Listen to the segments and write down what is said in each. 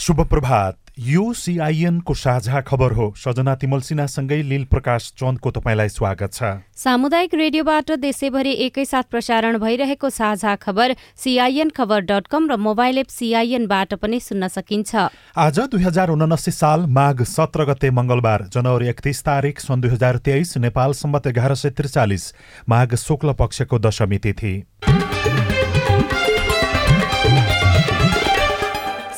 शुभ प्रभात यो सिआइएनको साझा खबर हो। सजना तिमल सिन्हासँगै लील प्रकाश चन्दको तपाईँलाई स्वागत छ। सामुदायिक रेडियोबाट देशैभरि एकैसाथ प्रसारण भइरहेको साझा खबर सिआइएन खबर डट कम र मोबाइल एप सिआइएनबाट पनि सुन्न सकिन्छ। आज दुई हजार उनासी साल माघ सत्र गते मंगलबार जनवरी एकतिस तारिक सन् दुई हजार तेइस नेपाल सम्बत एघार सय त्रिचालिस माघ शुक्ल पक्षको दशमी तिथि।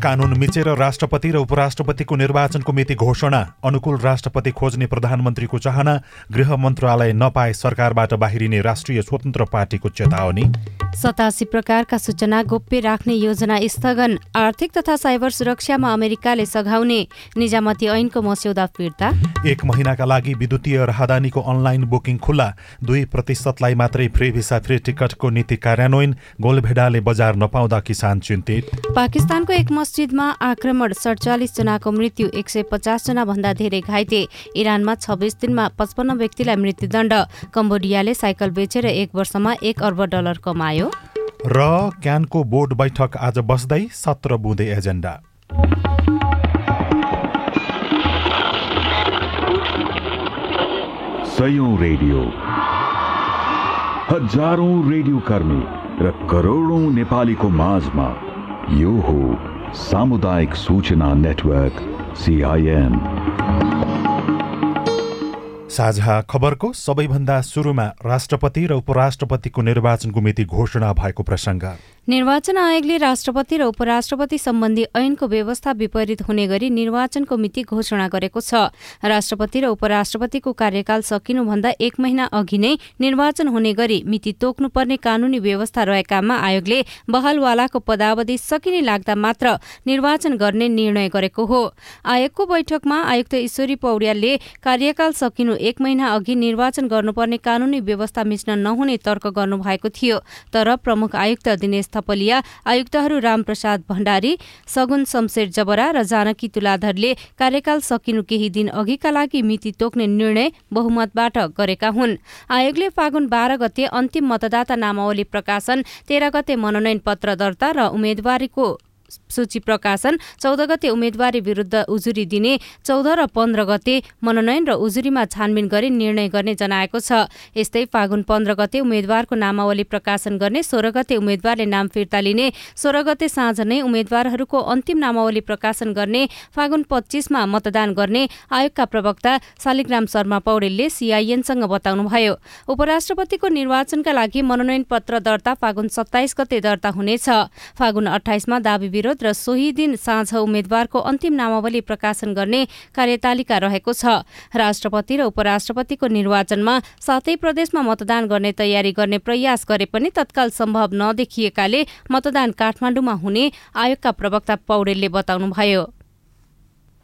कानून मिचेर राष्ट्रपति र उपराष्ट्रपतिको निर्वाचनको मिति घोषणा अनुकूल राष्ट्रपति खोज्ने प्रधानमन्त्रीको चाहना गृह मन्त्रालय नपाए सरकारबाट बाहिरिने राष्ट्रिय स्वतन्त्र पार्टीको चेतावनी। सतासी प्रकारका सूचना गोप्य राख्ने योजना स्थगन आर्थिक तथा साइबर सुरक्षामा अमेरिकाले सघाउने निजामती ऐनको मस्यौदा फिर्ता। एक महिनाका लागि विद्युतीय राहदानीको अनलाइन बुकिङ खुल्ला दुई प्रतिशतलाई मात्रै फ्री भिसा फ्री टिकटको नीति कार्यान्वयन गोलभेडाले बजार नपाउँदा किसान चिन्तित। पाकिस्तानको एक मस्जिदमा आक्रमण सडचालिस जनाको मृत्यु एक सय पचास जना भन्दा धेरै घाइते। इरानमा छब्बिस दिनमा पचपन्न व्यक्तिलाई मृत्युदण्ड। कम्बोडियाले साइकल बेचेर एक वर्षमा एक अर्ब डलर कमायो। र क्यानको बोर्ड बैठक आज बस्दै सत्र बुँदे एजेन्डा। सयौं रेडियो। हजारौं रेडियो कर्मी र करोडौं नेपालीको माझमा यो हो सामुदायिक सूचना नेटवर्क सिआइएन साझा खबरको सबैभन्दा सुरुमा राष्ट्रपति र उपराष्ट्रपतिको निर्वाचनको मिति घोषणा भएको प्रसङ्ग। निर्वाचन आयोगले राष्ट्रपति र उपराष्ट्रपति सम्बन्धी ऐनको व्यवस्था विपरीत हुने गरी निर्वाचनको मिति घोषणा गरेको छ। राष्ट्रपति र उपराष्ट्रपतिको कार्यकाल सकिनुभन्दा एक महिना अघि नै निर्वाचन हुने गरी मिति तोक्नुपर्ने कानूनी व्यवस्था रहेकामा आयोगले बहालवालाको पदावधि सकिने लाग्दा मात्र निर्वाचन गर्ने निर्णय गरेको हो। आयोगको बैठकमा आयुक्त ईश्वरी पौड्यालले कार्यकाल सकिनु एक महिना अघि निर्वाचन गर्नुपर्ने कानूनी व्यवस्था मिच्न नहुने तर्क गर्नुभएको थियो। तर प्रमुख आयुक्त दिनेश थपलिया आयुक्तहरू रामप्रसाद भण्डारी सगुन शमशेर जबरा र जानकी तुलाधरले कार्यकाल सकिनु केही दिन अघिका लागि मिति तोक्ने निर्णय बहुमतबाट गरेका हुन्। आयोगले फागुन बाह्र गते अन्तिम मतदाता नामावली प्रकाशन तेह्र गते मनोनयन पत्र दर्ता र उम्मेद्वारीको सूची प्रकाशन चौध गते उम्मेद्वारी विरुद्ध उजुरी दिने चौध र पन्ध्र गते मनोनयन र उजुरीमा छानबिन गरी निर्णय गर्ने जनाएको छ। यस्तै फागुन पन्ध्र गते उम्मेद्वारको नामावली प्रकाशन गर्ने सोह्र गते उम्मेद्वारले नाम फिर्ता लिने सोह्र गते साँझ नै उम्मेद्वारहरूको अन्तिम नामावली प्रकाशन गर्ने फागुन पच्चिसमा मतदान गर्ने आयोगका प्रवक्ता शालिग्राम शर्मा पौडेलले सिआइएनसँग बताउनुभयो। उपराष्ट्रपतिको निर्वाचनका लागि मनोनयन पत्र दर्ता फागुन सत्ताइस गते दर्ता हुनेछ। फागुन अठाइसमा दावी विरोध र सोही दिन साँझ उम्मेद्वारको अन्तिम नामावली प्रकाशन गर्ने कार्यतालिका रहेको छ। राष्ट्रपति र उपराष्ट्रपतिको निर्वाचनमा सातै प्रदेशमा मतदान गर्ने तयारी गर्ने प्रयास गरे पनि तत्काल सम्भव नदेखिएकाले मतदान काठमाडौँमा हुने आयोगका प्रवक्ता पौडेलले बताउनुभयो।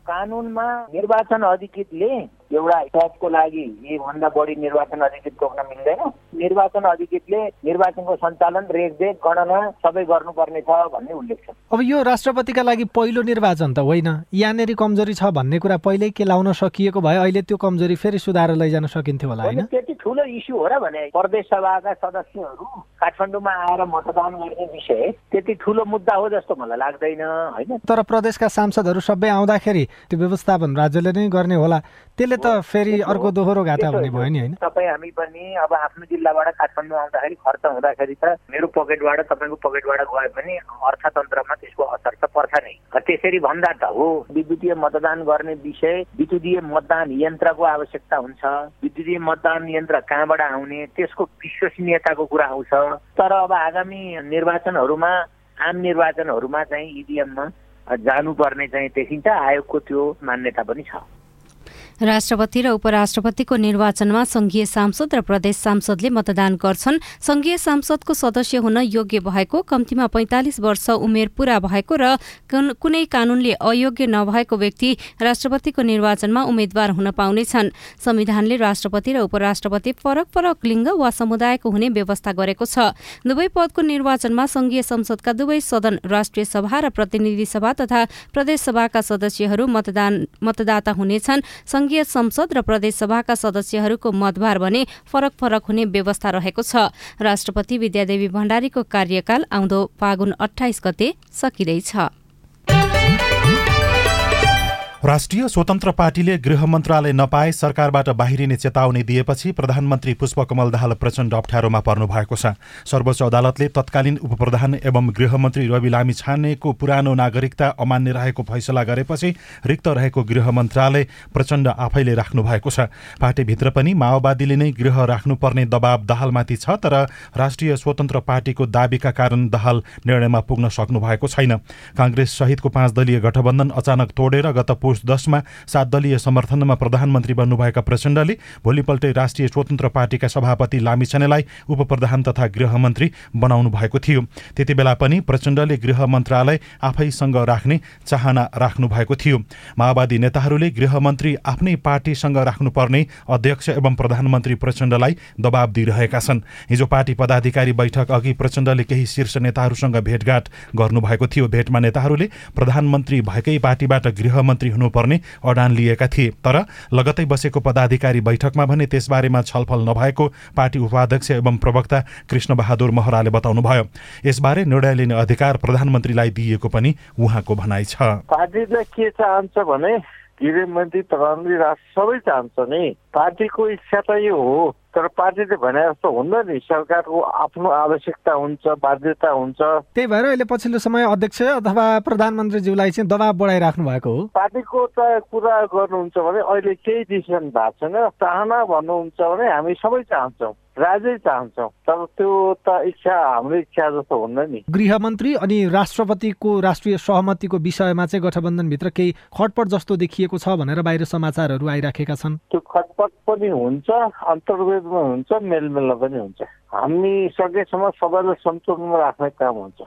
कानुनमा निर्वाचन अधिकृतले एउटा पदको लागि यहीभन्दा बढी निर्वाचन अधिकृत तोक्न मिल्दैन। निर्वाचन अधिकृतले निर्वाचनको सञ्चालन रेखदेख गणना सबै गर्नुपर्ने छ भन्ने उल्लेख छ। अब यो राष्ट्रपतिका लागि पहिलो निर्वाचन त होइन। यहाँनिर कमजोरी छ भन्ने कुरा पहिल्यै के लाउन सकिएको भए अहिले त्यो कमजोरी फेरि सुधारेर लैजान सकिन्थ्यो होला होइन? त्यति ठुलो इस्यु हो र भने प्रदेश सभाका सदस्यहरू काठमाडौँमा आएर मतदान गर्ने विषय त्यति ठुलो मुद्दा हो जस्तो मलाई लाग्दैन होइन? तर प्रदेशका सांसदहरू सबै आउँदाखेरि त्यो व्यवस्थापन राज्यले नै गर्ने होला। त्यसले त फेरि अर्को दोहोरो घाटा हुने भयो नि होइन? तपाईँ हामी पनि अब आफ्नो जिल्लाबाट काठमाडौँ आउँदाखेरि खर्च हुँदाखेरि त मेरो पकेटबाट तपाईँको पकेटबाट गए पनि अर्थतन्त्रमा त्यसको असर त पर्छ नै। त्यसरी भन्दा त हो विद्युतीय मतदान गर्ने विषय विद्युतीय मतदान यन्त्रको आवश्यकता हुन्छ। विद्युतीय मतदान यन्त्र कहाँबाट आउने त्यसको विश्वसनीयताको कुरा आउँछ। तर अब आगामी निर्वाचनहरूमा आम निर्वाचनहरूमा चाहिँ इभिएममा जानुपर्ने चाहिँ देखिन्छ आयोगको त्यो मान्यता पनि छ। राष्ट्रपति र उपराष्ट्रपतिको निर्वाचनमा संघीय सांसद र प्रदेश सांसदले मतदान गर्छन्। संघीय सांसदको सदस्य हुन योग्य भएको कम्तीमा पैंतालिस वर्ष उमेर पूरा भएको र कुनै कानूनले अयोग्य नभएको व्यक्ति राष्ट्रपतिको निर्वाचनमा उम्मेद्वार हुन पाउनेछन्। संविधानले राष्ट्रपति र उपराष्ट्रपति फरक फरक लिङ्ग वा समुदायको हुने व्यवस्था गरेको छ। दुवै पदको निर्वाचनमा संघीय संसदका दुवै सदन राष्ट्रिय सभा र प्रतिनिधि सभा तथा प्रदेश सभाका सदस्यहरू मतदान मतदाता हुनेछन्। संघीय संसद र प्रदेशसभाका सदस्यहरूको मतभार भने फरक फरक हुने व्यवस्था रहेको छ। राष्ट्रपति विद्यादेवी भण्डारीको कार्यकाल आउँदो फागुन अठाइस गते सकिँदैछ। राष्ट्रिय स्वतन्त्र पार्टीले गृह मन्त्रालय नपाए सरकारबाट बाहिरिने चेतावनी दिएपछि प्रधानमन्त्री पुष्पकमल दाहाल प्रचण्ड अप्ठ्यारोमा पर्नु भएको छ। सर्वोच्च अदालतले तत्कालीन उपप्रधान एवं गृहमन्त्री रवि लामी छानेको पुरानो नागरिकता अमान्य रहेको फैसला गरेपछि रिक्त रहेको गृह मन्त्रालय प्रचण्ड आफैले राख्नु भएको छ। पार्टीभित्र पनि माओवादीले नै गृह राख्नुपर्ने दबाव दाहालमाथि छ तर राष्ट्रिय स्वतन्त्र पार्टीको दावीका कारण दाहाल निर्णयमा पुग्न सक्नु भएको छैन। काङ्ग्रेस सहितको पाँच दलीय गठबन्धन अचानक तोडेर गत पुष दसमा सात दलीय समर्थनमा प्रधानमन्त्री बन्नुभएका प्रचण्डले भोलिपल्टै राष्ट्रिय स्वतन्त्र पार्टीका सभापति लामिछानेलाई उप प्रधान तथा गृहमन्त्री बनाउनु भएको थियो। त्यति बेला पनि प्रचण्डले गृह मन्त्रालय आफैसँग राख्ने चाहना राख्नु भएको थियो। माओवादी नेताहरूले गृहमन्त्री आफ्नै पार्टीसँग राख्नुपर्ने अध्यक्ष एवं प्रधानमन्त्री प्रचण्डलाई दबाब दिइरहेका छन्। हिजो पार्टी पदाधिकारी बैठक अघि प्रचण्डले केही शीर्ष नेताहरूसँग भेटघाट गर्नुभएको थियो। भेटमा नेताहरूले प्रधानमन्त्री भएकै पार्टीबाट गृहमन्त्री हुनुपर्ने अडान लिएका थिए। तर लगतै बसेको पदाधिकारी बैठकमा भने त्यसबारेमा छलफल नभएको पार्टी उपाध्यक्ष एवं प्रवक्ता कृष्णबहादुर महराले बताउनुभयो। यसबारे निर्णय लिने अधिकार प्रधानमन्त्रीलाई दिइएको पनि उहाँको भनाइ छ। के चाहन्छ भने गृहमन्त्री प्रधानमन्त्री राष्ट्र सबै चाहन्छ नि। पार्टीको इच्छा त यो हो। तर पार्टीले भने जस्तो हुन्न नि सरकारको आफ्नो आवश्यकता हुन्छ बाध्यता हुन्छ। त्यही भएर अहिले पछिल्लो समय अध्यक्ष अथवा प्रधानमन्त्रीज्यूलाई चाहिँ दबाब बढाइराख्नु भएको हो। पार्टीको त कुरा गर्नुहुन्छ भने अहिले केही डिसिसन भएको छैन। चाहना भन्नुहुन्छ भने हामी सबै चाहन्छौँ। राज्य चाहन्छौँ। तर त्यो त इच्छा हाम्रो इच्छा जस्तो हुन्न नि। गृहमन्त्री अनि राष्ट्रपतिको राष्ट्रिय सहमतिको विषयमा चाहिँ गठबन्धनभित्र केही खटपट जस्तो देखिएको छ भनेर बाहिर समाचारहरू आइराखेका छन्। त्यो खटपट पनि हुन्छ अन्तर्वेदमा हुन्छ मेलमेलमा पनि हुन्छ। हामी सकेसम्म सबैलाई सन्तुलनमा राख्ने काम हुन्छ।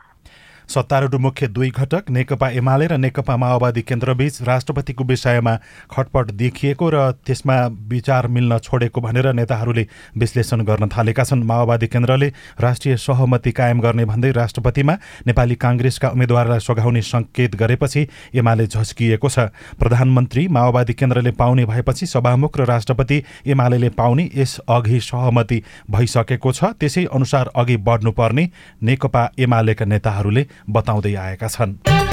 सत्तारूढ मुख्य दुई घटक नेकपा एमाले र नेकपा माओवादी केन्द्रबीच राष्ट्रपतिको विषयमा खटपट देखिएको र त्यसमा विचार मिल्न छोडेको भनेर नेताहरूले विश्लेषण गर्न थालेका छन्। माओवादी केन्द्रले राष्ट्रिय सहमति कायम गर्ने भन्दै राष्ट्रपतिमा नेपाली काङ्ग्रेसका उम्मेद्वारलाई सघाउने सङ्केत गरेपछि एमाले झस्किएको छ। प्रधानमन्त्री माओवादी केन्द्रले पाउने भएपछि सभामुख र राष्ट्रपति एमाले पाउने यस अघि सहमति भइसकेको छ। त्यसै अनुसार अघि बढ्नुपर्ने नेकपा एमालेका नेताहरूले बताउँदै आएका छन्।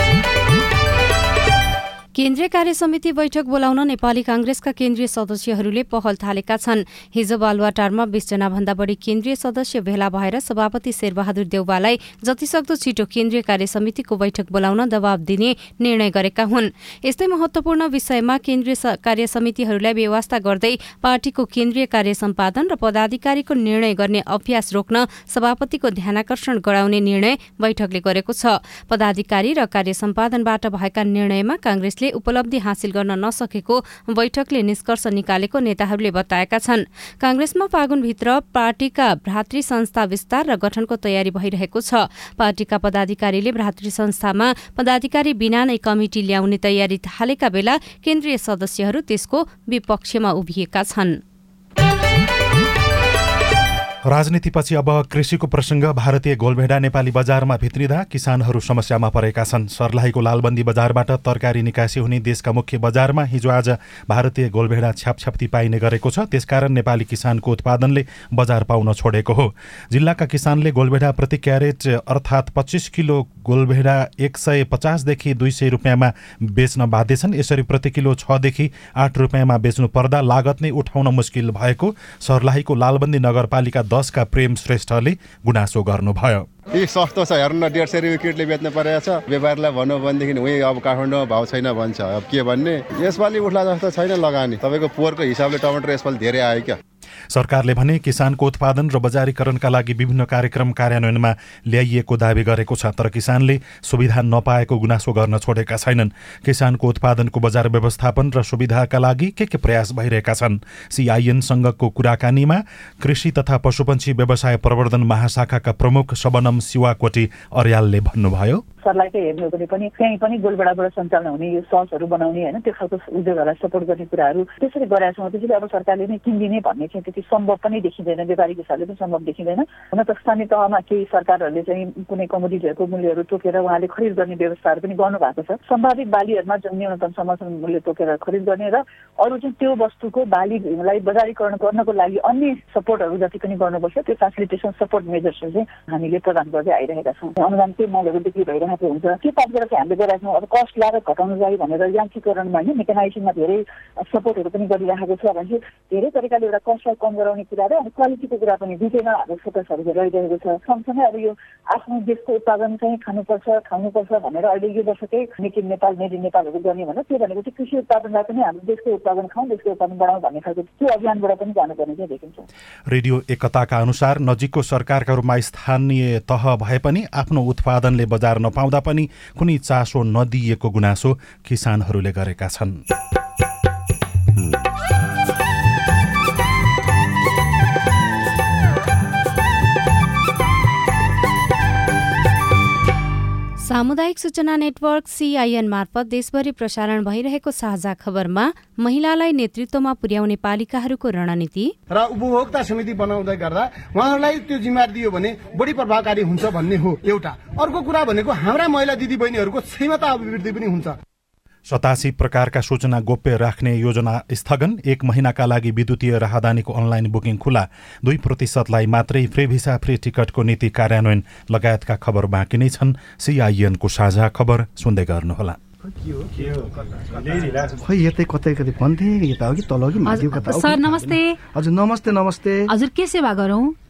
केन्द्रीय कार्य समिति बैठक बोलाउन नेपाली काङ्ग्रेसका केन्द्रीय सदस्यहरूले पहल थालेका छन्। हिजो बालुवाटारमा बीसजना भन्दा बढी केन्द्रीय सदस्य भेला भएर सभापति शेरबहादुर देउवालाई जतिसक्दो छिटो केन्द्रीय कार्य समितिको बैठक बोलाउन दबाव दिने निर्णय गरेका हुन्। यस्तै महत्वपूर्ण विषयमा केन्द्रीय कार्य समितिहरूलाई व्यवस्था गर्दै पार्टीको केन्द्रीय कार्य सम्पादन र पदाधिकारीको निर्णय गर्ने अभ्यास रोक्न सभापतिको ध्यानाकर्षण गराउने निर्णय बैठकले गरेको छ। पदाधिकारी र कार्य सम्पादनबाट भएका निर्णयमा काङ्ग्रेसले उपलब्धि हासिल गर्न नसकेको बैठकले निष्कर्ष निकालेको नेताहरूले बताएका छन्। काङ्ग्रेसमा फागुनभित्र पार्टीका भ्रातृ संस्था विस्तार र गठनको तयारी भइरहेको छ। पार्टीका पदाधिकारीले भ्रातृ संस्थामा पदाधिकारी बिना नै कमिटी ल्याउने तयारी थालेका बेला केन्द्रीय सदस्यहरू त्यसको विपक्षमा उभिएका छन्। राजनीतिपछि अब कृषिको प्रसङ्ग भारतीय गोलभेडा नेपाली बजारमा भित्रिँदा किसानहरू समस्यामा परेका छन्। सर्लाहीको लालबन्दी बजारबाट तरकारी निकासी हुने देशका मुख्य बजारमा हिजो आज भारतीय गोलभेडा छ्यापछ्याप्ती पाइने गरेको छ। त्यसकारण नेपाली किसानको उत्पादनले बजार पाउन छोडेको हो। जिल्लाका किसानले गोलभेडा प्रति क्यारेट अर्थात् पच्चिस किलो गोलभेडा एक सय पचासदेखि दुई सय रुपियाँमा बेच्न बाध्य छन् यसरी प्रति किलो छदेखि आठ रुपियाँमा बेच्नु पर्दा लागत नै उठाउन मुस्किल भएको सर्लाहीको लालबन्दी नगरपालिका दसका प्रेम श्रेष्ठले गुनासो गर्नुभयो। यी सस्तो छ हेर्नु न डेढ सय रुपियाँ किटले बेच्नु परेको छ। व्यापारीलाई भन्नु भनेदेखि उहीँ अब काठमाडौँमा भाउ छैन भन्छ। अब के भन्ने? यसपालि उठ्ला जस्तो छैन लगानी। तपाईँको पोहोरको हिसाबले टमाटर यसपालि धेरै आयो क्या। सरकारले भने किसानको उत्पादन र बजारीकरणका लागि विभिन्न कार्यक्रम कार्यान्वयनमा ल्याइएको दावी गरेको छ तर किसानले सुविधा नपाएको गुनासो गर्न छोडेका छैनन्। किसानको उत्पादनको बजार व्यवस्थापन र सुविधाका लागि के के प्रयास भइरहेका छन्? सिआइएनसँगको कुराकानीमा कृषि तथा पशुपन्छी व्यवसाय प्रवर्धन महाशाखाका प्रमुख शबनम शिवाकोटी अर्यालले भन्नुभयो। सर्लाकै हेर्ने हो भने पनि त्यहीँ पनि गोलबडाबाट सञ्चालन हुने यो ससहरू बनाउने होइन त्यो खालको उद्योगहरूलाई सपोर्ट गर्ने कुराहरू त्यसरी गरेका छौँ। त्यसैले अब सरकारले नै किनिदिने भन्ने चाहिँ त्यति सम्भव पनि देखिँदैन व्यापारिक हिसाबले पनि सम्भव देखिँदैन। हुन त स्थानीय तहमा केही सरकारहरूले चाहिँ कुनै कमोडिटीहरूको मूल्यहरू तोकेर उहाँले खरिद गर्ने व्यवस्थाहरू पनि गर्नु भएको छ। सम्भावित बालीहरूमा जुन न्यूनतम समर्थन मूल्य तोकेर खरिद गर्ने र अरू चाहिँ त्यो वस्तुको बालीलाई बजारीकरण गर्नको लागि अन्य सपोर्टहरू जति पनि गर्नुपर्छ त्यो फेसिलिटेसन सपोर्ट मेजर्सहरू चाहिँ हामीले प्रदान गर्दै आइरहेका छौँ। अनुदान के मलहरू बिक्री भइरहेको हुन्छ। के पातबाट चाहिँ हामीले गरिरहेका छौँ अब कस्ट लागत घटाउनु लागि भनेर यान्त्रिकरणमा होइन मेकानाइजेसनमा धेरै सपोर्टहरू पनि गरिरहेको छ भने चाहिँ धेरै तरिकाले एउटा कस्टलाई कम गराउने कुरा र अनि क्वालिटीको कुरा पनि दुइटैमा हाम्रो फोकसहरू रहिरहेको छ। सँगसँगै अब यो आफ्नो देशको उत्पादन चाहिँ खानुपर्छ खानुपर्छ भनेर अहिले यो वर्षकै make in Nepal made in नेपालहरू गर्ने भने त्यो भनेको चाहिँ कृषि उत्पादनलाई पनि हाम्रो देशको उत्पादन खाउँ देशको उत्पादन बढाउँ भन्ने खालको त्यो अभियानबाट पनि जानुपर्ने चाहिँ देखिन्छ। रेडियो एकताका अनुसार नजिकको सरकारहरूमा स्थानीय तह भए पनि आफ्नो उत्पादनले बजार नपाउँदा पनि कुनै चासो नदिएको गुनासो किसानहरूले गरेका छन्। सामुदायिक सूचना नेटवर्क सिआइएन मार्फत देशभरि प्रसारण भइरहेको साझा खबरमा महिलालाई नेतृत्वमा पुर्याउने पालिकाहरूको रणनीति। र उपभोक्ता समिति बनाउँदै गर्दा उहाँहरूलाई त्यो जिम्मेवार दियो भने बढी प्रभावकारी हुन्छ भन्ने हो एउटा। अर्को कुरा भनेको हाम्रा महिला दिदी बहिनीहरूको क्षमता अभिवृद्धि पनि हुन्छ। सतासी प्रकारका सूचना गोप्य राख्ने योजना स्थगन। एक महिनाका लागि विद्युतीय राहदानीको अनलाइन बुकिङ खुला। दुई प्रतिशतलाई मात्रै फ्री भिसा फ्री टिकटको नीति कार्यान्वयन लगायतका खबर बाँकी नै छन्। सिआइएनको साझा खबर सुन्दै गर्नुहोला। खै यतै कतै कतै भन्थे यता हो कि तल हो कि माथि कता हो सर नमस्ते। हजुर नमस्ते नमस्ते। हजुर के सेवा गरौँ?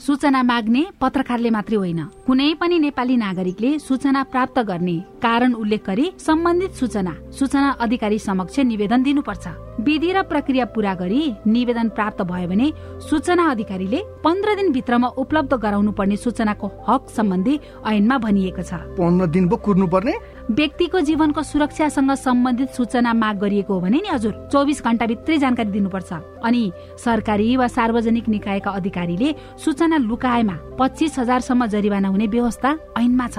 सूचना माग्ने पत्रकारले मात्रै होइन। कुनै पनि नेपाली नागरिकले सूचना प्राप्त गर्ने कारण उल्लेख गरी सम्बन्धित सूचना सूचना अधिकारी समक्ष निवेदन दिनुपर्छ। विधि र प्रक्रिया पूरा गरी निवेदन प्राप्त भयो भने सूचना अधिकारीले पन्ध्र दिनभित्रमा उपलब्ध गराउनु पर्ने सूचनाको हक सम्बन्धी ऐनमा भनिएको छ। पन्ध्र दिन पो कुर्नु पर्ने व्यक्तिको जीवनको सुरक्षासँग सम्बन्धित सूचना माग गरिएको हो भने नि हजुर चौबिस घण्टाभित्रै जानकारी दिनुपर्छ। अनि सरकारी वा सार्वजनिक निकायका अधिकारीले सूचना लुकाएमा पच्चिस हजारसम्म जरिवाना हुने व्यवस्था ऐनमा छ।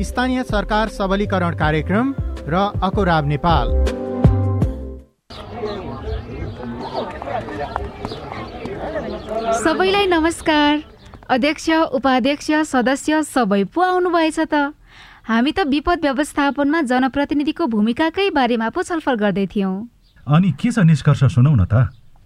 स्थानीय सरकार सबलीकरण कार्यक्रम र अकोराब नेपाल। सबैलाई नमस्कार। अध्यक्ष उपाध्यक्ष सदस्य सबै पो आउनुभएछ त? हामी त विपद व्यवस्थापनमा जनप्रतिनिधिको भूमिकाकै बारेमा पो छलफल गर्दै थियौँ। अनि के छ निष्कर्ष सुनौ न त?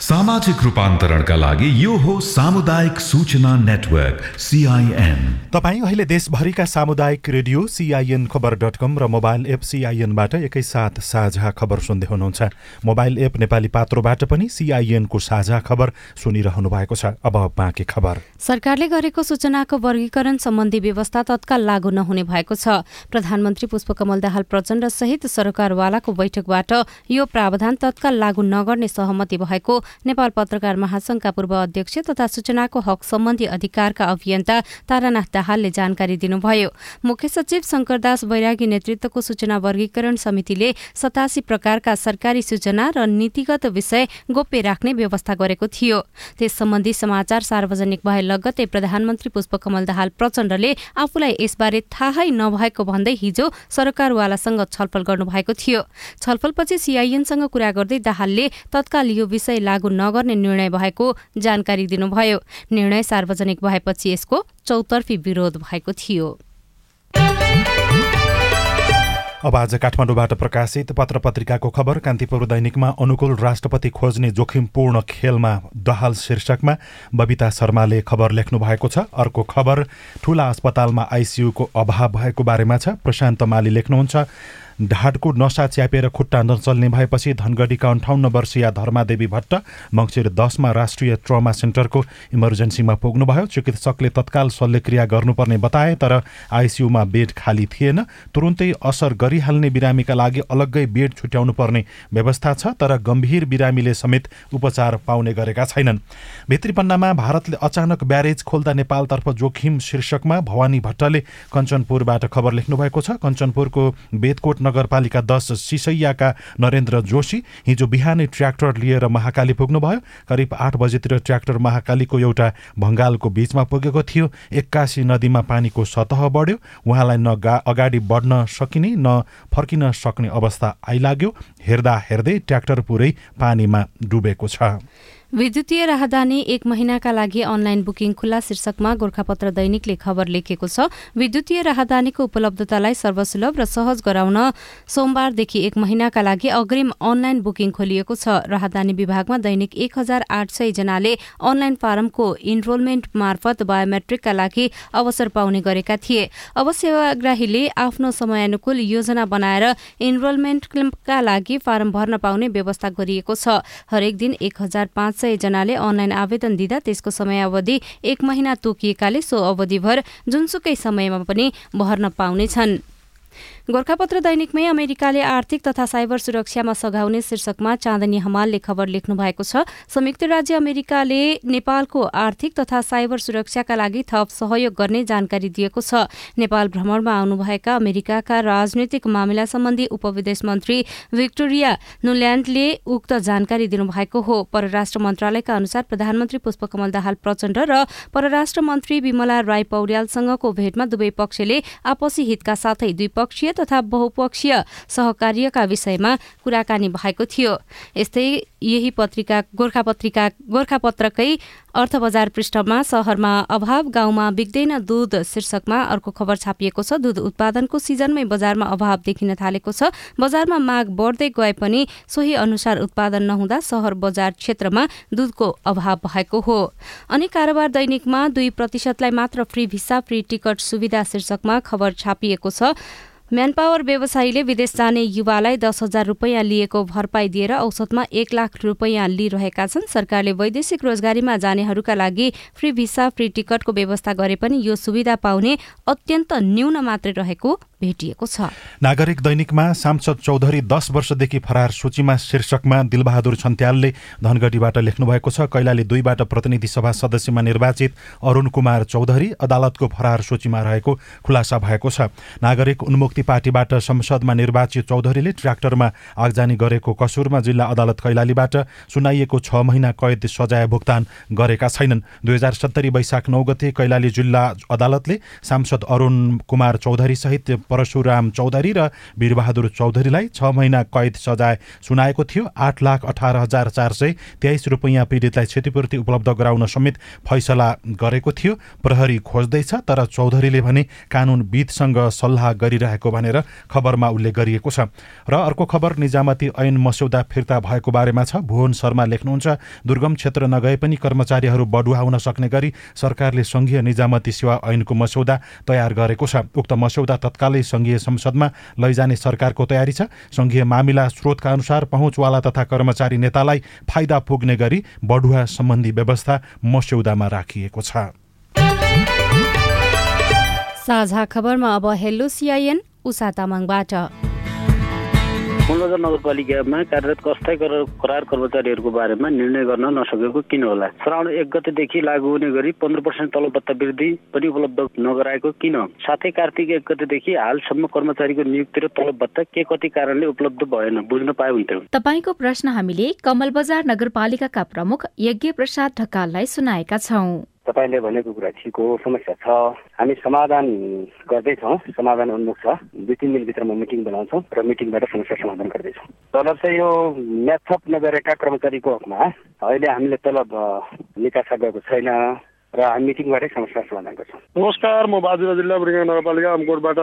सामाजिक रूपान्तरणका लागि यो हो सामुदायिक सूचना नेटवर्क सिआइएन तपाईँ अहिले देशभरिका सामुदायिक radio CIN Khabar dot com र मोबाइल एप सिआइएनबाट एकैसाथ साझा खबर सुन्दै हुनुहुन्छ। मोबाइल एप नेपाली पात्रोबाट पनि सिआइएनको साझा खबर सुनिरहनु भएको छ। अब बाँकी खबर। सरकारले गरेको सूचनाको वर्गीकरण सम्बन्धी व्यवस्था तत्काल लागू नहुने भएको छ। प्रधानमन्त्री पुष्पकमल दाहाल प्रचण्ड सहित सरकारवालाको बैठकबाट यो प्रावधान तत्काल लागू नगर्ने सहमति भएको नेपाल पत्रकार महासंघका पूर्व अध्यक्ष तथा सूचनाको हक सम्बन्धी अधिकारका अभियन्ता तारानाथ दाहालले जानकारी दिनुभयो। मुख्य सचिव शंकरदास बैरागी नेतृत्वको सूचना वर्गीकरण समितिले सतासी प्रकारका सरकारी सूचना र नीतिगत विषय गोप्य राख्ने व्यवस्था गरेको थियो। त्यस सम्बन्धी समाचार सार्वजनिक भए लगत्तै प्रधानमन्त्री पुष्पकमल दाहाल प्रचण्डले आफूलाई यसबारे थाहै नभएको भन्दै हिजो सरकारवालासँग छलफल गर्नुभएको थियो। छलफलपछि सीआईएनसँग कुरा गर्दै दाहालले तत्काल यो विषय लागू नगर्ने निर्णय भएको जानकारी दिनुभयो। निर्णय सार्वजनिक भएपछि यसको चौतर्फी विरोध भएको थियो। अब आज काठमाडौँबाट प्रकाशित पत्र पत्रिकाको खबर कान्तिपुर दैनिकमा अनुकूल राष्ट्रपति खोज्ने जोखिमपूर्ण खेलमा दहाल शीर्षकमा बबिता शर्माले खबर लेख्नु भएको छ। अर्को खबर ठूला अस्पतालमा आइसियुको अभाव भएको बारेमा छ। प्रशान्त माली लेख्नुहुन्छ। ढाडको नसा च्यापेर खुट्टा नचल्ने भएपछि धनगढीका अन्ठाउन्न वर्षीय धर्मादेवी भट्ट मङ्सिर दसमा राष्ट्रिय ट्रमा सेन्टरको इमर्जेन्सीमा पुग्नुभयो। चिकित्सकले तत्काल शल्यक्रिया गर्नुपर्ने बताए तर आइसियुमा बेड खाली थिएन। तुरुन्तै असर गरिहाल्ने बिरामीका लागि अलग्गै बेड छुट्याउनु पर्ने व्यवस्था छ तर गम्भीर बिरामीले समेत उपचार पाउने गरेका छैनन्। भित्री पन्नामा भारतले अचानक ब्यारेज खोल्दा नेपालतर्फ जोखिम शीर्षकमा भवानी भट्टले कञ्चनपुरबाट खबर लेख्नु भएको छ। कञ्चनपुरको बेदकोट नगरपालिका दस सिसैयाका नरेन्द्र जोशी हिजो बिहानै ट्र्याक्टर लिएर महाकाली पुग्नुभयो। करिब आठ बजेतिर ट्र्याक्टर महाकालीको एउटा भङ्गालको बीचमा पुगेको थियो। एक्कासी नदीमा पानीको सतह बढ्यो। उहाँलाई न गा अगाडि बढ्न सकिने न फर्किन सक्ने अवस्था आइलाग्यो। हेर्दा हेर्दै ट्र्याक्टर पुरै पानीमा डुबेको छ। विद्युतीय राहदानी एक महिनाका लागि अनलाइन बुकिङ खुल्ला शीर्षकमा गोर्खापत्र दैनिकले खबर लेखेको छ। विद्युतीय राहदानीको उपलब्धतालाई सर्वसुलभ र सहज गराउन सोमबारदेखि एक महिनाका लागि अग्रिम अनलाइन बुकिङ खोलिएको छ। राहदानी विभागमा दैनिक एक हजार आठ सय जनाले अनलाइन फारमको इनरोलमेन्ट मार्फत बायोमेट्रिकका लागि अवसर पाउने गरेका थिए। अब सेवाग्राहीले आफ्नो समयानुकूल योजना बनाएर इनरोलमेन्टका लागि फारम भर्न पाउने व्यवस्था गरिएको छ। हरेक दिन एक हजार पाँच सय जनाले अनलाइन आवेदन दिँदा त्यसको समयावधि एक महिना तोकिएकाले सो अवधिभर जुनसुकै समयमा पनि भर्न पाउनेछन्। गोर्खापत्र दैनिकमै अमेरिकाले आर्थिक तथा साइबर सुरक्षामा सघाउने शीर्षकमा चाँदनी हमालले खबर लेख्नु भएको छ। संयुक्त राज्य अमेरिकाले नेपालको आर्थिक तथा साइबर सुरक्षाका लागि थप सहयोग गर्ने जानकारी दिएको छ। नेपाल भ्रमणमा आउनुभएका अमेरिकाका राजनैतिक मामिला सम्बन्धी उपविदेश मन्त्री भिक्टोरिया नुल्यान्डले उक्त जानकारी दिनुभएको हो। परराष्ट्र मन्त्रालयका अनुसार प्रधानमन्त्री पुष्पकमल दाहाल प्रचण्ड र परराष्ट्र मन्त्री विमला राई पौड्यालसँगको भेटमा दुवै पक्षले आपसी हितका साथै द्विपक्षीय तथा बहुपक्षीय सहकार्यका विषयमा कुराकानी भएको थियो। यस्तै यही पत्रिका गोर्खा पत्रिका अर्थ बजार पृष्ठमा सहरमा अभाव गाउँमा बिग्दैन दूध शीर्षकमा अर्को खबर छापिएको छ। दूध उत्पादनको सिजनमै बजारमा अभाव देखिन थालेको छ। बजारमा माग बढ्दै गए पनि सोही अनुसार उत्पादन नहुँदा सहर बजार क्षेत्रमा दूधको अभाव भएको हो। अनि कारोबार दैनिकमा दुई प्रतिशतलाई मात्र फ्री भिसा फ्री टिकट सुविधा शीर्षकमा खबर छापिएको छ। म्यानपावर व्यवसायीले विदेश जाने युवालाई दस हजार रुपियाँ लिएको भरपाई दिएर औसतमा एक लाख रुपियाँ लिइरहेका छन्। सरकारले वैदेशिक रोजगारीमा जानेहरूका लागि फ्री भिसा फ्री टिकटको व्यवस्था गरे पनि यो सुविधा पाउने अत्यन्त न्यून मात्रै रहेको भेटिएको छ। नागरिक दैनिकमा सांसद चौधरी दस वर्षदेखि फरार सूचीमा शीर्षकमा दिलबहादुर छन्त्यालले धनगढीबाट लेख्नु भएको छ कैलाली दुईबाट प्रतिनिधि सभा सदस्यमा निर्वाचित अरूण कुमार चौधरी अदालतको फरार सूचीमा रहेको खुलासा भएको छ। नागरिक उन्मुक्ति शक्ति पार्टीबाट संसदमा निर्वाचित चौधरीले ट्र्याक्टरमा आगजानी गरेको कसुरमा जिल्ला अदालत कैलालीबाट सुनाइएको छ महिना कैद सजाय भुक्तान गरेका छैनन्। दुई हजार सत्तरी वैशाख नौ गते कैलाली जिल्ला अदालतले सांसद अरूण कुमार चौधरी सहित परशुराम चौधरी र वीरबहादुर चौधरीलाई छ महिना कैद सजाय सुनाएको थियो। आठ लाख अठार हजार चार सय तेइस रुपियाँ पीडितलाई क्षतिपूर्ति उपलब्ध गराउन समेत फैसला गरेको थियो। प्रहरी खोज्दैछ तर चौधरीले भने कानुनविदसँग सल्लाह गरिरहेको भनेर खबरमा उल्लेख गरिएको छ। र अर्को खबर निजामती ऐन मस्यौदा फिर्ता भएको बारेमा छ। भुवन शर्मा लेख्नुहुन्छ दुर्गम क्षेत्र नगए पनि कर्मचारीहरू बढुवा हुन सक्ने गरी सरकारले संघीय निजामती सेवा ऐनको मस्यौदा तयार गरेको छ। उक्त मस्यौदा तत्कालै संघीय संसदमा लैजाने सरकारको तयारी छ। संघीय मामिला स्रोतका अनुसार पहुँचवाला तथा कर्मचारी नेतालाई फाइदा पुग्ने गरी बढुवा सम्बन्धी व्यवस्था मस्यौदामा राखिएको छ। साझा खबरमा अब हेलो सिआइएन उषा तामाङबाट। मुलबजार नगरपालिकामा कार्यरत अस्थायी करार कर्मचारीहरूको बारेमा निर्णय गर्न नसकेको किन होला? श्रावण एक गतेदेखि लागू हुने गरी पन्ध्र पर्सेन्ट तलब भत्ता वृद्धि पनि उपलब्ध नगराएको किन? साथै कार्तिक एक गतेदेखि हालसम्म कर्मचारीको नियुक्ति र तलब भत्ता के कति कारणले उपलब्ध भएन बुझ्न पाए हुन्थ्यो तपाईँको प्रश्न हामीले कमल बजार नगरपालिकाका प्रमुख यज्ञ प्रसाद ढकाललाई सुनाएका छौं। तपाईँले भनेको कुरा ठिक हो समस्या छ। हामी समाधान गर्दैछौँ समाधान उन्मुख छ। दुई तिन दिनभित्रमा मिटिङ बनाउँछौँ र मिटिङबाट समस्या समाधान गर्दैछौँ। तलब चाहिँ यो म्याथअप नगरेका कर्मचारीको हकमा अहिले हामीले तलब निकासा गएको छैन। र हामी मिटिङबाटै समस्या समाधान गर्छौँ। नमस्कार म बाजुरा जिल्ला बुढिया नगरपालिका अमकोटबाट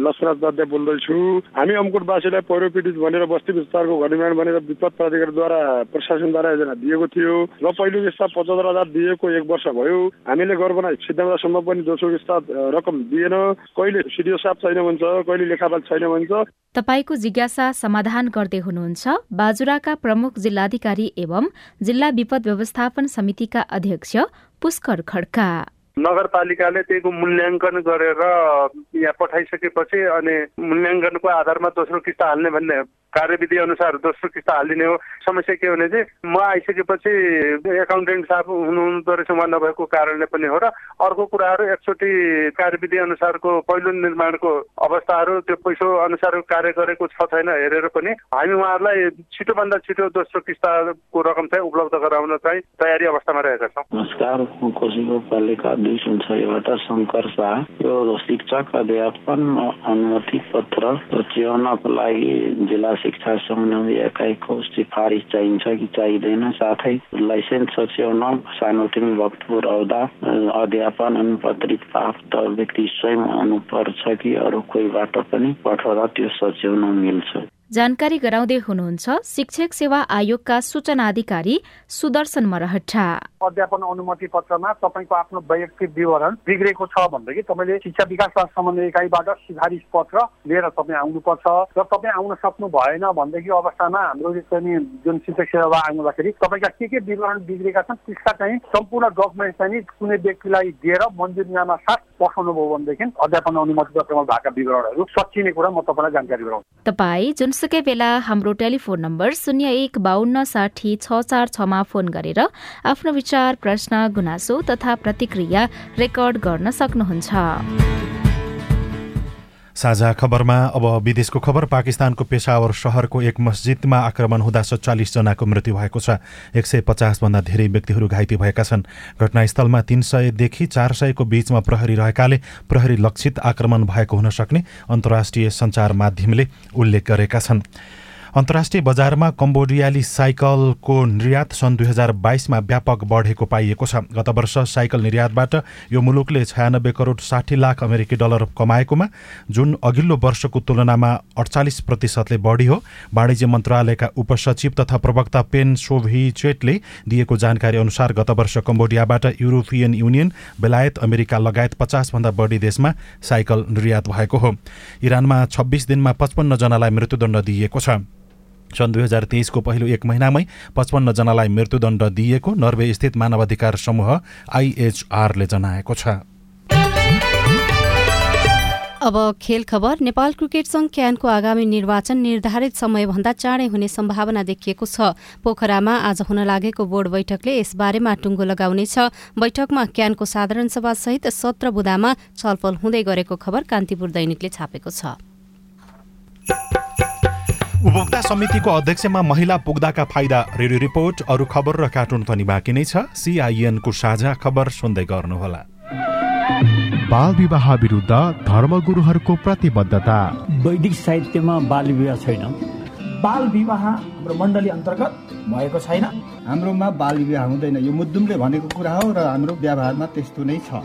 लक्ष्मण उपाध्याय बोल्दैछु। हामी अमकोटवासीलाई पहिरो पीडित भनेर बस्ती विस्तारको घरनिर्माण भनेर विपद प्राधिकरणद्वारा प्रशासनद्वारा योजना दिएको थियो र पहिलो किस्ता पचहत्तर हजार दिएको एक वर्ष भयो। हामीले घर बनाइ सिद्धान्तसम्म पनि दोस्रो किस्ता रकम दिएन। कहिले सिडिओ साफ छैन भन्छ कहिले लेखापाल छैन भन्छ। तपाईँको जिज्ञासा समाधान गर्दै हुनुहुन्छ बाजुराका प्रमुख जिल्लाधिकारी एवं जिल्ला विपद व्यवस्थापन समितिका अध्यक्ष पुष्कर खड्का। नगरपालिकाले त्यहीको मूल्याङ्कन गरेर यहाँ पठाइसकेपछि अनि मूल्याङ्कनको आधारमा दोस्रो किस्ता हाल्ने भन्ने कार्यविधि अनुसार दोस्रो किस्ता हालिदिने हो समस्या के भने चाहिँ म आइसकेपछि एकाउन्टेन्ट साहब हुनुहुँदो रहेछ उहाँ नभएको कारणले पनि हो र अर्को कुराहरू एकचोटि कार्यविधि अनुसारको पहिलो निर्माणको अवस्थाहरू त्यो पैसो अनुसार कार्य गरेको छ छैन हेरेर पनि हामी उहाँहरूलाई छिटोभन्दा छिटो दोस्रो किस्ताको रकम चाहिँ उपलब्ध गराउन चाहिँ तयारी अवस्थामा रहेका छौँ। नमस्कार म छबाट शङ्कर शाह। यो शिक्षक अध्यापन अनुमति पत्र च्याउनको लागि जिल्ला शिक्षा समन्वय एकाइको सिफारिस चाहिन्छ कि चाहिँदैन साथै लाइसेन्स सच्याउन सानोतिनो भक्तपुर औदा अध्यापन अनुपत्रित प्राप्त व्यक्ति स्वयं आउनुपर्छ कि अरू कोहीबाट पनि पठाउँदा त्यो सच्याउन मिल्छ जानकारी गराउँदै हुनुहुन्छ शिक्षक सेवा आयोगका सूचना अधिकारी सुदर्शन मरहटा अध्यापन अनुमति पत्रमा तपाईँको आफ्नो वैयक्तिक विवरण बिग्रेको छ भनेदेखि तपाईँले शिक्षा विकास समन्वय इकाइबाट सिफारिस पत्र लिएर तपाईँ आउनुपर्छ। र तपाईँ आउन सक्नु भएन भनेदेखि अवस्थामा हाम्रो चाहिँ जुन शिक्षक सेवा आउँदाखेरि तपाईँका के के विवरण बिग्रेका छन् त्यसका चाहिँ सम्पूर्ण डकुमेन्ट चाहिँ कुनै व्यक्तिलाई दिएर मन्जुरीनामा साथ पठाउनु भयो भनेदेखि अध्यापन अनुमति पत्रमा भएका विवरणहरू सचिने कुरा म तपाईँलाई जानकारी गराउँछु। तपाईँ जुनसुकै बेला हाम्रो टेलिफोन नम्बर शून्य एक बाहन्न साठी छ चार छमा फोन गरेर आफ्नो विचार प्रश्न गुनासो तथा प्रतिक्रिया रेकर्ड गर्न सक्नुहुन्छ। साझा खबरमा अब विदेशको खबर पाकिस्तानको पेसावर सहरको एक मस्जिदमा आक्रमण हुँदा सत्तालिसजनाको मृत्यु भएको छ। एक सय पचासभन्दा धेरै व्यक्तिहरू घाइते भएका छन्। घटनास्थलमा तीन सयदेखि चार सयको बीचमा प्रहरी रहेकाले प्रहरी लक्षित आक्रमण भएको हुन सक्ने अन्तर्राष्ट्रिय सञ्चार माध्यमले उल्लेख गरेका छन्। अन्तर्राष्ट्रिय बजारमा कम्बोडियाली साइकलको निर्यात सन् दुई हजार बाइसमा व्यापक बढेको पाइएको छ। गत वर्ष साइकल निर्यातबाट यो मुलुकले छयानब्बे करोड साठी लाख अमेरिकी डलर कमाएकोमा जुन अघिल्लो वर्षको तुलनामा अडचालिस प्रतिशतले बढी हो वाणिज्य मन्त्रालयका उपसचिव तथा प्रवक्ता पेन सोभिचेटले दिएको जानकारी अनुसार गत वर्ष कम्बोडियाबाट युरोपियन युनियन बेलायत अमेरिका लगायत पचासभन्दा बढी देशमा साइकल निर्यात भएको हो। इरानमा छब्बिस दिनमा पचपन्नजनालाई मृत्युदण्ड दिइएको छ। सन् दुई हजार तेइसको पहिलो एक महिनामै पचपन्नजनालाई मृत्युदण्ड दिइएको नर्वे स्थित मानवाधिकार समूह आइएचआरले जनाएको छ। अब खेल खबर नेपाल क्रिकेट संघ क्यानको आगामी निर्वाचन निर्धारित समयभन्दा चाँडै हुने सम्भावना देखिएको छ। पोखरामा आज हुन लागेको बोर्ड बैठकले यसबारेमा टुङ्गो लगाउनेछ। बैठकमा क्यानको साधारण सभा सहित सत्र बुदामा छलफल हुँदै गरेको खबर कान्तिपुर दैनिकले छापेको छ। उपभोक्ता समितिको अध्यक्षमा महिला पुग्दाका फाइदा रेडियो रिपोर्ट अरू खबर र कार्टुन पनि बाँकी नै छ। सिआइएनको साझा खबर सुन्दै गर्नुहोला। बाल विवाह विरुद्ध धर्मगुरुहरूको प्रतिबद्धता। वैदिक साहित्यमा बाल विवाह छैन। बाल विवाह हाम्रो मण्डली अन्तर्गत भएको छैन। हाम्रोमा बाल विवाह हुँदैन। यो मुद्दुमले भनेको कुरा हो र हाम्रो व्यवहारमा त्यस्तो नै छ।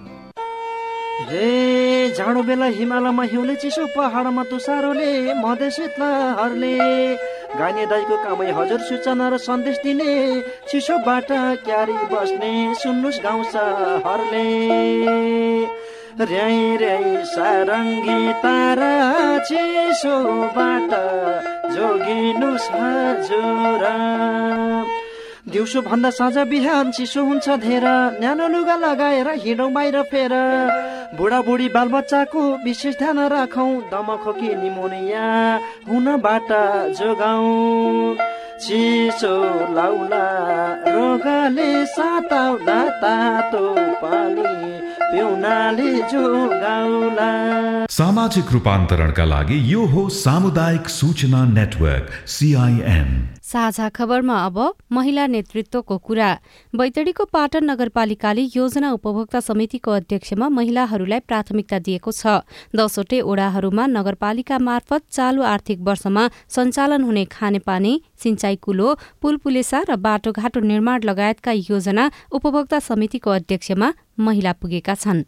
जाडो बेला हिमालयमा हिउँले चिसो पहाडमा तुसारोले मधेसी हरले गाइने दाईको कामै हजुर सूचना र सन्देश दिने चिसोबाट क्यारी बस्ने सुन्नुहोस् गाउँछ हरले र्याई र्याई सारङ्गी तारा चिसोबाट जोगिनुहोस् हजुर। दिउँसो भन्दा साँझ बिहान चिसो हुन्छ धेर। न्यानो लुगा लगाएर हिँडौँ बाहिर फेर। बुढाबुढी बालबच्चाको विशेष ध्यान राखौँ। दमखोकी निमोनिया हुनबाट जोगाउँ। चिसो लाउला रोगले साताउला तातो पानी पिउनाले जोगाउला। सामाजिक रूपान्तरणका लागि यो हो सामुदायिक सूचना नेटवर्क सिआइएन साझा खबरमा अब महिला नेतृत्वको कुरा। बैतडीको पाटन नगरपालिकाले योजना उपभोक्ता समितिको अध्यक्षमा महिलाहरूलाई प्राथमिकता दिएको छ। दसवटै ओडाहरूमा नगरपालिका मार्फत चालु आर्थिक वर्षमा सञ्चालन हुने खानेपानी सिंचाई कुलो पुलपुलेसा र बाटोघाटो निर्माण लगायतका योजना उपभोक्ता समितिको अध्यक्षमा महिला पुगेका छन्।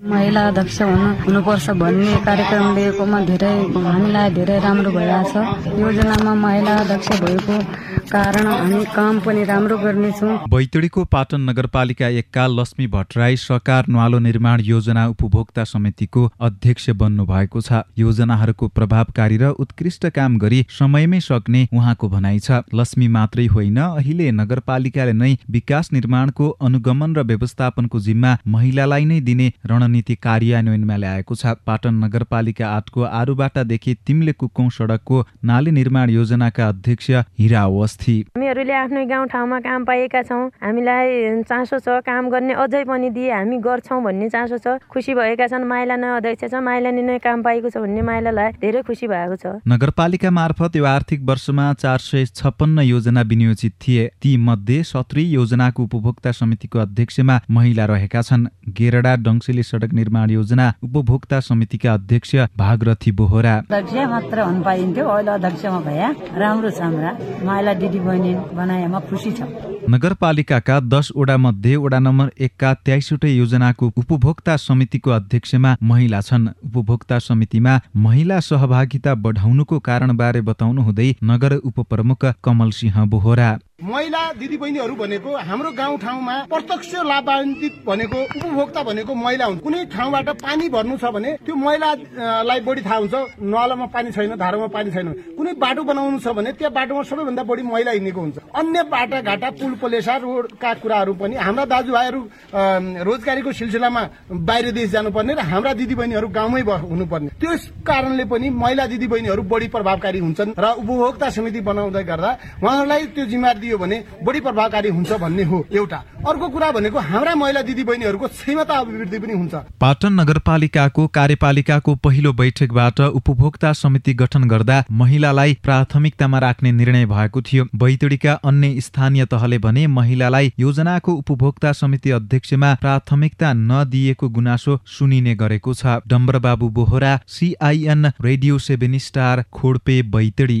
महिला अध्यक्ष हुनु हुनुपर्छ भन्ने कार्यक्रम लिएकोमा धेरै हामीलाई धेरै राम्रो भइरहेछ। योजनामा महिला अध्यक्ष भएको कारण हामी काम पनि राम्रो गर्नेछौँ। बैतडीको पाटन नगरपालिका एकका लक्ष्मी भट्टराई सकार न्वालो निर्माण योजना उपभोक्ता समितिको अध्यक्ष बन्नु भएको छ। योजनाहरूको प्रभावकारी र उत्कृष्ट काम गरी समयमै सक्ने उहाँको भनाइ छ। लक्ष्मी मात्रै होइन अहिले नगरपालिकाले नै विकास निर्माणको अनुगमन र व्यवस्थापनको जिम्मा महिलालाई नै दिने रणनीति कार्यान्वयनमा ल्याएको छ। पाटन नगरपालिका आठको आरुबाटादेखि तिम्ले कुकौं सडकको नाली निर्माण योजनाका अध्यक्ष हिरा अवस्थी हामीहरूले आफ्नै गाउँठाउँमा काम पाएका छौँ। हामीलाई चासो छ काम गर्ने अझै पनि दिए हामी गर्छौँ भन्ने चासो छ। खुसी भएका छन् माइला नै अध्यक्ष छ। माइलाले नै काम पाएको छ भन्ने माइलालाई धेरै खुसी भएको छ। नगरपालिका मार्फत यो आर्थिक वर्षमा चार सय छप्पन्न योजना विनियोजित थिए। ती मध्ये सत्री योजनाको उपभोक्ता समितिको अध्यक्षमा महिला रहेका छन्। गेरडा डङ्सेली सडक निर्माण योजना उपभोक्ता समितिका अध्यक्ष भागरथी बोहरा। अध्यक्ष मात्र हुन पाइन्थ्यो। अहिले अध्यक्षमा भए राम्रो छ हाम्रा। महिला दिदी बनाएमा नगरपालिकाका दसवटा मध्ये वडा नम्बर एकका तेइसवटै योजनाको उपभोक्ता समितिको अध्यक्षमा महिला छन्। उपभोक्ता समितिमा महिला सहभागिता बढाउनुको कारणबारे बताउनु हुँदै नगर उपप्रमुख कमल सिंह बोहरा। महिला दिदीबहिनीहरू भनेको हाम्रो गाउँ ठाउँमा प्रत्यक्ष लाभान्वित भनेको उपभोक्ता भनेको महिला हुन्छ कुनै ठाउँबाट पानी भर्नु छ भने त्यो महिलालाई बढी थाहा हुन्छ नलामा पानी छैन धारामा पानी छैन। कुनै बाटो बनाउनु छ भने त्यो बाटोमा सबैभन्दा बढी महिला हिँडेको हुन्छ। अन्य बाटाघाटा पुल पलेसा रोडका कुराहरू पनि हाम्रा दाजुभाइहरू रोजगारीको सिलसिलामा बाहिर देश जानुपर्ने र हाम्रा दिदीबहिनीहरू गाउँमै हुनुपर्ने। त्यस कारणले पनि महिला दिदीबहिनीहरू बढी प्रभावकारी हुन्छन् र उपभोक्ता समिति बनाउँदै गर्दा उहाँहरूलाई त्यो जिम्मेवारी दियो भने बढी प्रभावकारी हुन्छ भन्ने हो एउटा। अर्को कुरा भनेको हाम्रा महिला दिदीबहिनीहरूको क्षमता अभिवृद्धि पनि हुन्छ। पाटन नगरपालिकाको कार्यपालिकाको पहिलो बैठकबाट उपभोक्ता समिति गठन गर्दा महिलालाई प्राथमिकतामा राख्ने निर्णय भएको थियो। बैतडीका अन्य स्थानीय तहले भने महिलालाई योजनाको उपभोक्ता समिति अध्यक्षमा प्राथमिकता नदिएको गुनासो सुनिने गरेको छ। Dambarbabu Bohara CIN radio seven star Khodpe Baitadi.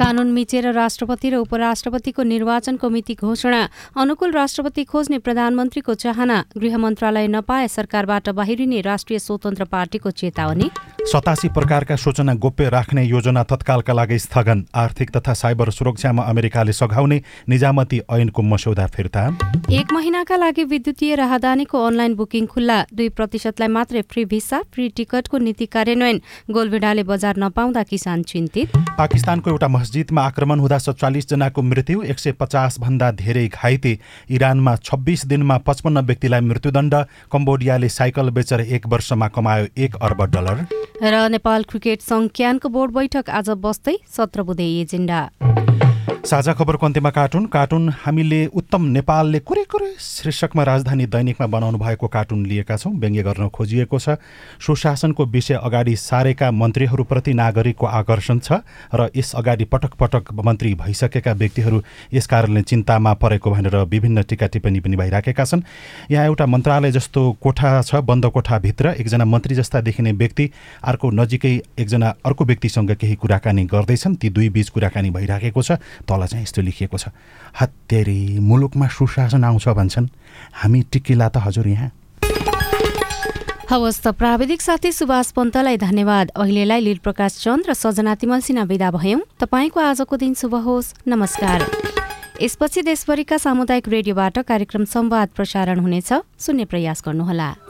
कानून मिचेर राष्ट्रपति र उपराष्ट्रपतिको निर्वाचनको मिति घोषणा। अनुकूल राष्ट्रपति खोज्ने प्रधानमन्त्रीको चाहना। गृह मन्त्रालय नपाए सरकारबाट बाहिरिने राष्ट्रिय स्वतन्त्र पार्टीको चेतावनी। सतासी प्रकारका सूचना गोप्य राख्ने योजना तत्कालका लागि स्थगन। आर्थिक तथा साइबर सुरक्षामा अमेरिकाले सघाउने निजामती ऐनको मस्यौदा फिर्ता। एक महिनाका लागि विद्युतीय राहदानीको अनलाइन बुकिङ खुल्ला। दुई प्रतिशतलाई मात्रै फ्री भिसा फ्री टिकटको नीति कार्यान्वयन। गोलभेडाले बजार नपाउँदा किसान चिन्तित। पाकिस्तानको एउटा मस्जिदमा आक्रमण हुँदा सत्तालिस जनाको मृत्यु एक सय पचासभन्दा धेरै घाइते। इरानमा छब्बिस दिनमा पचपन्न व्यक्तिलाई मृत्युदण्ड कम्बोडियाले साइकल बेचेर एक वर्षमा कमायो एक अर्ब डलर। र नेपाल क्रिकेट सङ्घ क्यानको बोर्ड बैठक आज बस्दै सत्र बुधे एजेन्डा। साझा खबरको अन्त्यमा कार्टुन। कार्टुन हामीले उत्तम नेपालले कुरै कुरै शीर्षकमा राजधानी दैनिकमा बनाउनु भएको कार्टुन लिएका छौँ। व्यङ्ग्य गर्न खोजिएको छ। सुशासनको विषय अगाडि सारेका मन्त्रीहरूप्रति नागरिकको आकर्षण छ र यस अगाडि पटक पटक मन्त्री भइसकेका व्यक्तिहरू यस कारणले चिन्तामा परेको भनेर विभिन्न टिका टिप्पणी पनि भइराखेका छन्। यहाँ एउटा मन्त्रालय जस्तो कोठा छ बन्द कोठाभित्र। एकजना मन्त्री जस्ता देखिने व्यक्ति अर्को नजिकै एकजना अर्को व्यक्तिसँग केही कुराकानी गर्दैछन्। ती दुई बीच कुराकानी भइराखेको छ। तल चाहिँ यस्तो लेखिएको छ। हत्तेरी मुलुकमा सुशासन आउँछ भन्छन्। हामी टिकिला त हजुर यहाँ। हवस् त प्राविधिक साथी सुभाष पन्तलाई धन्यवाद। अहिलेलाई लील प्रकाश चन्द र सजना तिमल सिन्हा विदा भयौँ। तपाईँको आजको दिन शुभ होस्। नमस्कार। यसपछि देशभरिका सामुदायिक रेडियोबाट कार्यक्रम संवाद प्रसारण हुनेछ। सुन्ने प्रयास गर्नुहोला।